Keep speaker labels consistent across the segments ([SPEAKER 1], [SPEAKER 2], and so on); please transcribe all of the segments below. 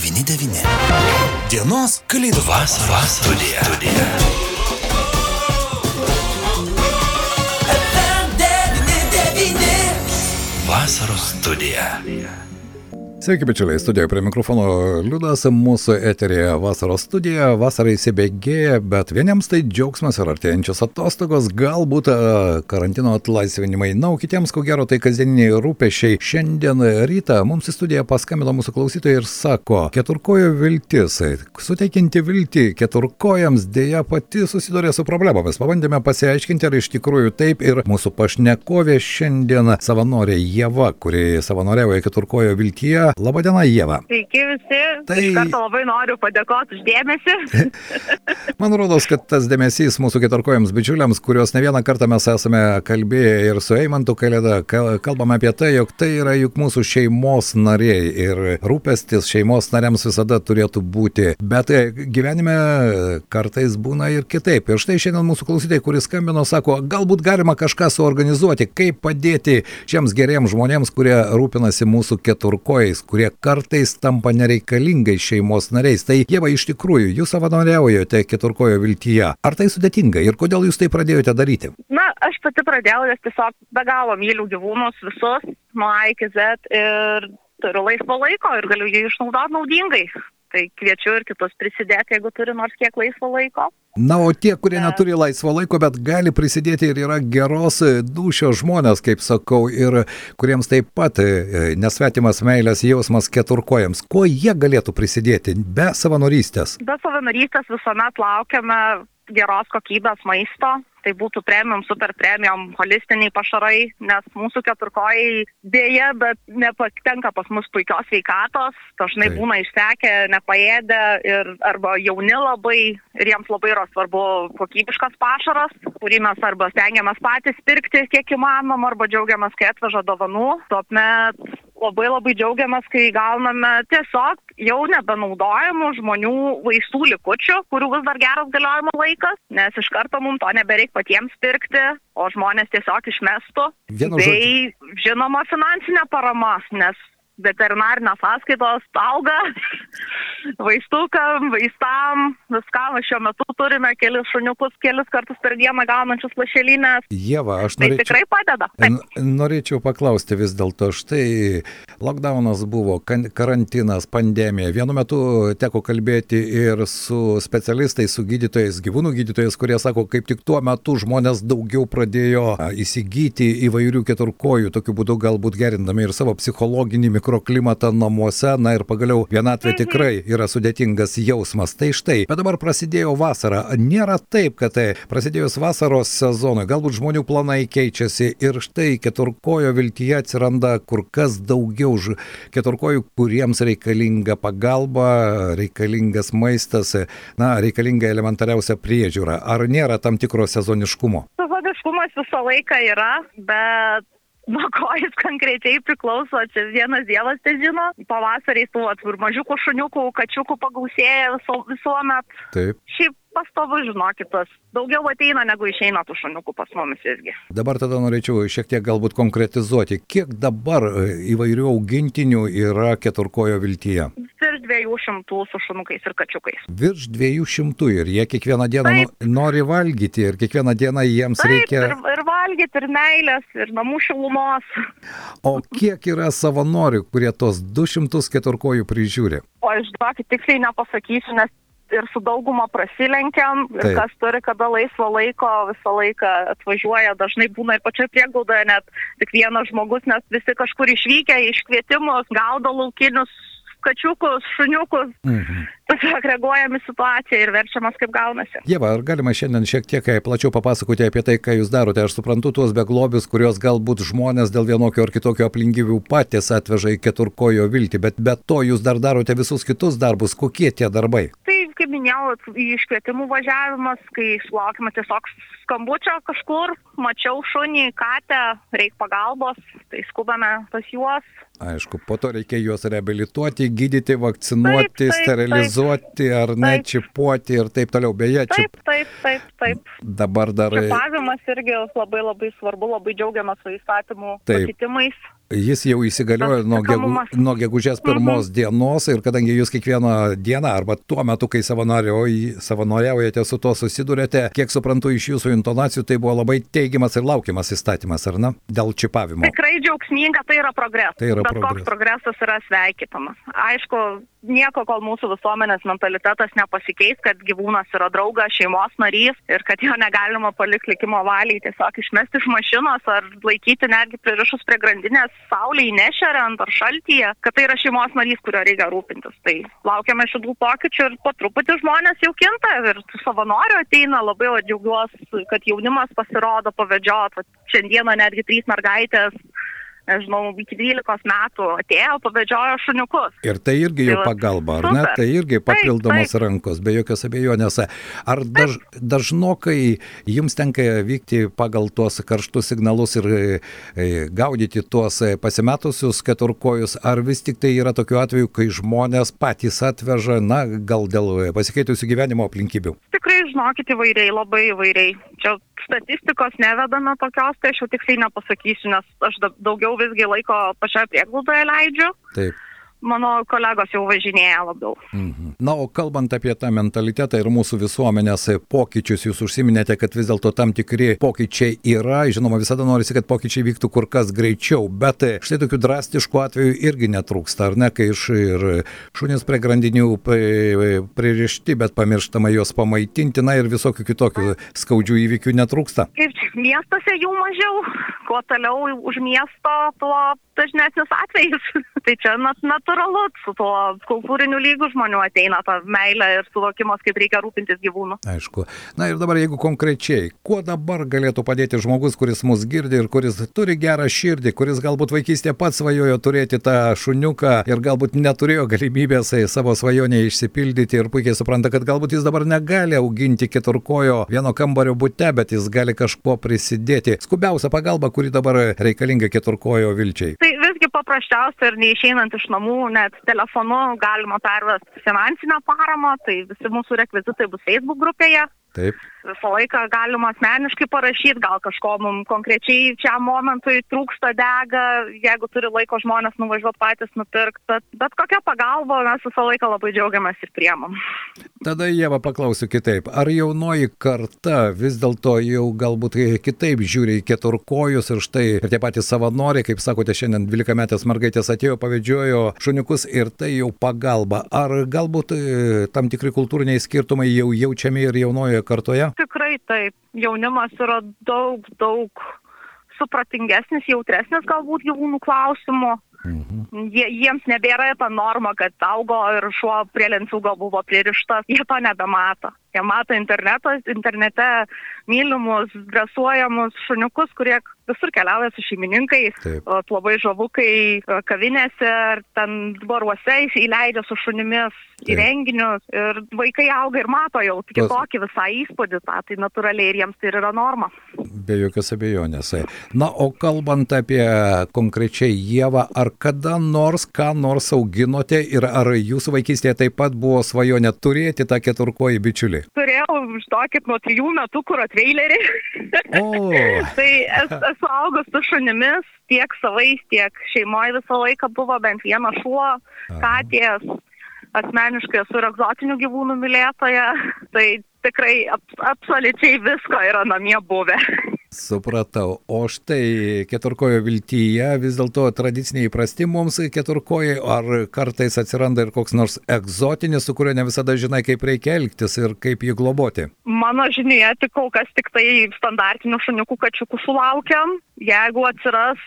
[SPEAKER 1] 99. Dienos kalėdų
[SPEAKER 2] Vasaros studija. studija. Vasaros studija.
[SPEAKER 3] Sveiki, bičiuliai, studijoje prie mikrofono Liudas, mūsų eterėje vasaros studija, vasara įsibėgėja, bet vieniems tai džiaugsmas ir artėjančios atostogos, galbūt a, karantino atlaisvinimai, na, o kitiems, ko gero, tai kasdieniniai rūpešiai. Šiandien rytą mums į studiją paskambino mūsų klausytojai ir sako, keturkojo viltis, suteikinti viltį keturkojams dėja pati susidurė su problemomis. Pabandėme pasiaiškinti, ar iš tikrųjų taip ir mūsų pašnekovė šiandien savanorė Jeva, kuri savanoriavo keturkojo viltyje. Labadiena, Jeva.
[SPEAKER 4] Sveiki visi.
[SPEAKER 3] Tai-
[SPEAKER 4] Iš karto labai noriu padėkoti už dėmesį.
[SPEAKER 3] Man rodos, kad tas dėmesys mūsų keturkojams bičiuliams, kuriuos ne vieną kartą mes esame kalbėję ir su Eimantu Kalėda, kal- kalbame apie tai, jog tai yra juk mūsų šeimos nariai ir rūpestis šeimos nariams visada turėtų būti. Bet e, gyvenime kartais būna ir kitaip. Ir štai šiandien mūsų klausytojai, kuris skambino, sako, galbūt galima kažką suorganizuoti, kaip padėti šiems geriems žmonėms, kurie rūpinasi mūsų keturkojais, kurie kartais tampa nereikalingais šeimos nariais. Tai Jeva, iš tikrųjų, jūs savanoriaujate keturkojo viltyje. Ar tai sudėtinga ir kodėl jūs tai pradėjote daryti?
[SPEAKER 4] Na, aš pati pradėjau, nes tiesiog be galo myliu gyvūnus visus, nuo A iki Z ir turiu laisvo laiko ir galiu jį išnaudoti naudingai. Tai kviečiu ir kitus prisidėti, jeigu turi nors kiek laisvo laiko.
[SPEAKER 3] Na, o tie, kurie neturi laisvo laiko, bet gali prisidėti ir yra geros dušio žmonės, kaip sakau, ir kuriems taip pat e, nesvetimas meilės jausmas keturkojams, kuo jie galėtų prisidėti be savanorystės?
[SPEAKER 4] Be savanorystės visuomet laukiame geros kokybės maisto. Tai būtų premium, super premium, holistiniai pašarai, nes mūsų keturkojai dėja, bet nepatenka pas mus puikios veikatos, dažnai
[SPEAKER 3] Taip.
[SPEAKER 4] būna išsekę, nepaėdę ir arba jauni labai ir jiems labai yra svarbu kokybiškas pašaras, kurį mes arba stengiamės patys pirkti kiek įmanom, arba džiaugiamės, kai atveža dovanų. Tuomet labai labai džiaugiamės, kai gauname tiesiog jau nebenaudojamų žmonių vaistų likučių, kurių vis dar geras galiojimo laikas, nes iš karto mums to nebereik patiems pirkti, o žmonės tiesiog išmestų.
[SPEAKER 3] Vienu
[SPEAKER 4] bei žinoma finansinė parama, nes veterinarinės sąskaitos auga, vaistukam, vaistam, viskam. Šiuo metu turime kelis šuniukus, kelis kartus per dieną gaunančius lašelinės.
[SPEAKER 3] Jeva, aš
[SPEAKER 4] Tai
[SPEAKER 3] norėčiau.
[SPEAKER 4] tikrai padeda. Taip.
[SPEAKER 3] Norėčiau paklausti vis dėlto, štai lockdownas buvo, karantinas, pandemija. Vienu metu teko kalbėti ir su specialistais, su gydytojais, gyvūnų gydytojais, kurie sako, kaip tik tuo metu žmonės daugiau pradėjo įsigyti įvairių keturkojų, tokiu būdu galbūt gerindami ir savo psichologinį mikroklimatą namuose. Na ir pagaliau vienatvė tikrai yra sudėtingas jausmas. Tai štai, bet dabar prasidėjo vasara. Nėra taip, kad tai prasidėjus vasaros sezonui, galbūt žmonių planai keičiasi ir štai keturkojo viltyje atsiranda kur kas daugiau keturkojų, kuriems reikalinga pagalba, reikalingas maistas, na, reikalinga elementariausia priežiūra. Ar nėra tam tikro sezoniškumo?
[SPEAKER 4] Sezoniškumas visą laiką yra, bet nuo ko jis konkrečiai priklauso, čia vienas dievas tai žino. Pavasarį tų vat ir mažiukų šuniukų, kačiukų pagausėja visuomet.
[SPEAKER 3] Taip.
[SPEAKER 4] Šiaip pastovu žinokitas, daugiau ateina negu išeina tų šuniukų pas mumis visgi.
[SPEAKER 3] Dabar tada norėčiau šiek tiek galbūt konkretizuoti, kiek dabar e, įvairių augintinių yra keturkojo viltyje.
[SPEAKER 4] Virš dviejų šimtų su šunukais ir kačiukais.
[SPEAKER 3] Virš 200 ir jie kiekvieną dieną
[SPEAKER 4] Taip.
[SPEAKER 3] no- nori valgyti ir kiekvieną dieną jiems
[SPEAKER 4] Taip,
[SPEAKER 3] reikia...
[SPEAKER 4] ir, ir valgyti, ir meilės, ir namų šilumos.
[SPEAKER 3] O kiek yra savanorių, kurie tos 200 keturkojų prižiūri?
[SPEAKER 4] O išduokit, tiksliai nepasakysiu, nes ir su dauguma prasilenkiam, ir kas turi kada laisvo laiko, visą laiką atvažiuoja, dažnai būna ir pačioje prieglaudoje net tik vienas žmogus, nes visi kažkur išvykę iš kvietimus, gaudo laukinius kačiukus, šuniukus,
[SPEAKER 3] Mhm.
[SPEAKER 4] tiesiog reaguojam į situaciją ir verčiamas kaip gaunasi.
[SPEAKER 3] Jeva, ar galima šiandien šiek tiek e, plačiau papasakoti apie tai, ką jūs darote? Aš suprantu tuos beglobius, kuriuos galbūt žmonės dėl vienokio ar kitokio aplinkybių patys atveža į keturkojo viltį, bet be to jūs dar darote visus kitus darbus. Kokie tie darbai?
[SPEAKER 4] Minėjau, iškvietimų važiavimas, kai sulaukime tiesiog skambučio kažkur, mačiau šunį, katę, reikia pagalbos, tai skubame pas juos,
[SPEAKER 3] Aišku, po to reikia juos reabilituoti, gydyti, vakcinuoti,
[SPEAKER 4] Taip, taip,
[SPEAKER 3] sterilizuoti ar ne
[SPEAKER 4] Taip.
[SPEAKER 3] čipuoti ir taip toliau. Beje,
[SPEAKER 4] Taip,
[SPEAKER 3] čip
[SPEAKER 4] taip, taip, taip.
[SPEAKER 3] dabar dar
[SPEAKER 4] Čipavimas irgi labai labai svarbu, labai džiaugiamės su įstatymų
[SPEAKER 3] Taip.
[SPEAKER 4] pakeitimais.
[SPEAKER 3] jis jau įsigaliojo nuo, gegu, nuo gegužės pirmos dienos ir kadangi jūs kiekvieną dieną arba tuo metu, kai savanoriauj- savanoriaujate su tuo susidurėte, kiek suprantu iš jūsų intonacijų, tai buvo labai teigiamas ir laukiamas įstatymas, ar ne? Dėl čipavimo.
[SPEAKER 4] Tikrai džiaugsminga, tai yra progresas.
[SPEAKER 3] Tai yra
[SPEAKER 4] Bet
[SPEAKER 3] progresas.
[SPEAKER 4] koks progresas yra sveikinamas. Aišku, nieko, kol mūsų visuomenės mentalitetas nepasikeis, kad gyvūnas yra draugas, šeimos narys ir kad jo negalima palikti likimo valiai tiesiog išmesti iš mašinos ar laikyti netgi pririšus prie grandinės saulėje, nešeriant ar šaltyje, kad tai yra šeimos narys, kurio reikia rūpintis. Tai laukiame šitų pokyčių ir po truputį žmonės jau kinta ir savanorių ateina, labai džiaugiuosi, kad jaunimas pasirodo pavedžiot. Šiandieną netgi trys mergaitės nežinau, iki 12 metų atėjo, pavedžiojo šuniukus.
[SPEAKER 3] Ir tai irgi jau
[SPEAKER 4] Tai
[SPEAKER 3] pagalba, ar ne?
[SPEAKER 4] super.
[SPEAKER 3] Tai irgi
[SPEAKER 4] Taip,
[SPEAKER 3] papildomos
[SPEAKER 4] taip.
[SPEAKER 3] rankos, be jokios abejonės. Ar daž, dažnokai jums tenka vykti pagal tuos karštus signalus ir e, e, gaudyti tuos e, pasimetusius keturkojus, ar vis tik tai yra tokių atvejų, kai žmonės patys atveža, na, gal dėl pasikeitusių gyvenimo aplinkybių?
[SPEAKER 4] Tikrai, žinokit, įvairiai, labai įvairiai. Čia statistikos nevedame tokios, tai aš jau tiksliai nepasakysiu, nes aš da- daugiau visgi laiko pačioje prieglaudoje leidžiu.
[SPEAKER 3] Taip.
[SPEAKER 4] Mano kolegos jau važinėja labiau.
[SPEAKER 3] Mhm. Na, o kalbant apie tą mentalitetą ir mūsų visuomenės pokyčius, jūs užsiminėte, kad vis dėlto tam tikri pokyčiai yra, žinoma, visada norisi, kad pokyčiai vyktų kur kas greičiau, bet štai tokių drastiškų atvejų irgi netrūksta, ar ne, kai iš ir šunys prie grandinių pri- pririšti, bet pamirštama juos pamaitinti, na ir visokių kitokių skaudžių įvykių netrūksta.
[SPEAKER 4] Kaip miestuose jų mažiau, kuo toliau už miesto, tuo dažnesnis atvejis. Tai čia nat natūralu, su tuo kultūriniu lygiu žmonių ateina ta meilė ir suvokimas, kaip reikia rūpintis gyvūnu.
[SPEAKER 3] Aišku. Na ir dabar jeigu konkrečiai, kuo dabar galėtų padėti žmogus, kuris mus girdi ir kuris turi gerą širdį, kuris galbūt vaikystėje pats svajojo turėti tą šuniuką ir galbūt neturėjo galimybės savo svajonę išsipildyti ir puikiai supranta, kad galbūt jis dabar negali auginti keturkojo vieno kambario bute, bet jis gali kažkuo prisidėti. Skubiausia pagalba, kuri dabar reikalinga keturkojo vilčiai.
[SPEAKER 4] Tai paprasčiausia ir neišeinant iš namų, net telefonu galima pervesti finansinę paramą, tai visi mūsų rekvizitai bus Facebook grupėje.
[SPEAKER 3] Taip.
[SPEAKER 4] Visą laiką galima asmeniškai parašyti, gal kažko mums konkrečiai šiam momentui trūksta dega, jeigu turi laiko žmonės nuvažiuoti patys nupirkti, bet, bet kokia pagalba mes visą laiką labai džiaugiamės ir priemam.
[SPEAKER 3] Tada Jėva paklausiu kitaip. Ar jaunoji karta vis dėlto jau galbūt kitaip žiūri į keturkojus ir štai ir tie patys savanoriai, kaip sakote, šiandien 12 metės mergaitės atėjo, pavedžiojo šuniukus ir tai jau pagalba. Ar galbūt e, tam tikri kultūriniai skirtumai jau jaučiami ir jaunojoje kartoje?
[SPEAKER 4] Tikrai taip, jaunimas yra daug, daug supratingesnis, jautresnis galbūt gyvūnų klausimų.
[SPEAKER 3] Mhm.
[SPEAKER 4] Jie, jiems nebėra ta norma, kad augo ir šuo prie lenciūgo buvo pririštas, jie to nebemato. Jie mato interneto, internete mylimus, dresuojamus šuniukus, kurie visur keliauja su šeimininkais,
[SPEAKER 3] Taip.
[SPEAKER 4] labai žavukai e, kavinėse ar ten baruose įleidžia su šunimis
[SPEAKER 3] Taip.
[SPEAKER 4] į renginius ir vaikai auga ir mato jau kitokį visą įspūdį, tą, tai natūraliai ir jiems tai yra norma.
[SPEAKER 3] Be jokios abejonės. Na, o kalbant apie konkrečiai Jėvą, ar kada nors ką nors auginote ir ar jūsų vaikystėje taip pat buvo svajonė turėti tą keturkojį bičiulį?
[SPEAKER 4] Turėjau, žinokit, nuo trijų metų kuro trailerį.
[SPEAKER 3] O,
[SPEAKER 4] tai es, esu augus su šunimis, tiek savais, tiek šeimoje visą laiką buvo bent vienas šuo, katės. Asmeniškai esu ir egzotinių gyvūnų mylėtoja, tai tikrai ap, absoliučiai visko yra namie buvę.
[SPEAKER 3] Supratau. O štai keturkojo viltyje vis dėlto tradiciniai įprasti mums keturkojai, ar kartais atsiranda ir koks nors egzotinis, su kuriuo ne visada žinai, kaip reikia elgtis ir kaip jį globoti.
[SPEAKER 4] Mano žinioje tik kol kas tik tai standartinių šuniukų kačiukų sulaukiam. Jeigu atsiras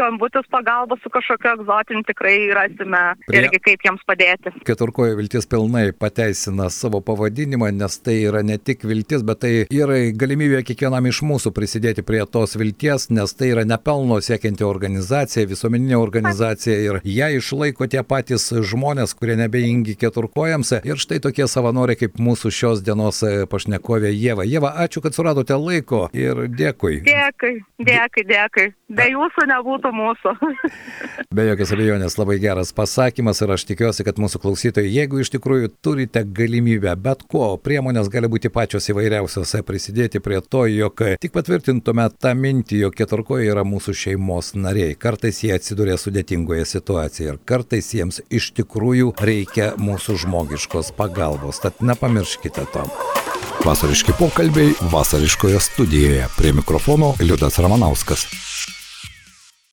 [SPEAKER 4] skambutis pagalba su kažkokiu egzotiniu, tikrai rasime
[SPEAKER 3] Prie-
[SPEAKER 4] irgi kaip jiems padėti.
[SPEAKER 3] Keturkojo viltis pilnai pateisina savo pavadinimą, nes tai yra ne tik viltis, bet tai yra galimybė kiekvienam iš mūsų prisidėti prie tos vilties, nes tai yra nepelno siekianti organizacija, visuomeninė organizacija ir ją išlaiko tie patys žmonės, kurie nebeingi keturkojams. Ir štai tokie savanoriai kaip mūsų šios dienos pašnekovė Jėva. Jėva, ačiū, kad suradote laiko ir dėkui.
[SPEAKER 4] Dėkui, dėkui, dėkui. Be jūsų nebūtų jūsų mūsų.
[SPEAKER 3] Be jokios abejonės labai geras pasakymas ir aš tikiuosi, kad mūsų klausytojai, jeigu iš tikrųjų turite galimybę bet ko, priemonės gali būti pačios įvairiausios, prisidėti prie to, jog tik patvirtintume tą mintį, jog keturkoje yra mūsų šeimos nariai. Kartais jie atsiduria sudėtingoje situacijoje ir kartais jiems iš tikrųjų reikia mūsų žmogiškos pagalbos. Tad nepamirškite to.
[SPEAKER 1] Vasariški pokalbiai vasariškoje studijoje. Prie mikrofono Liudas Ramanauskas.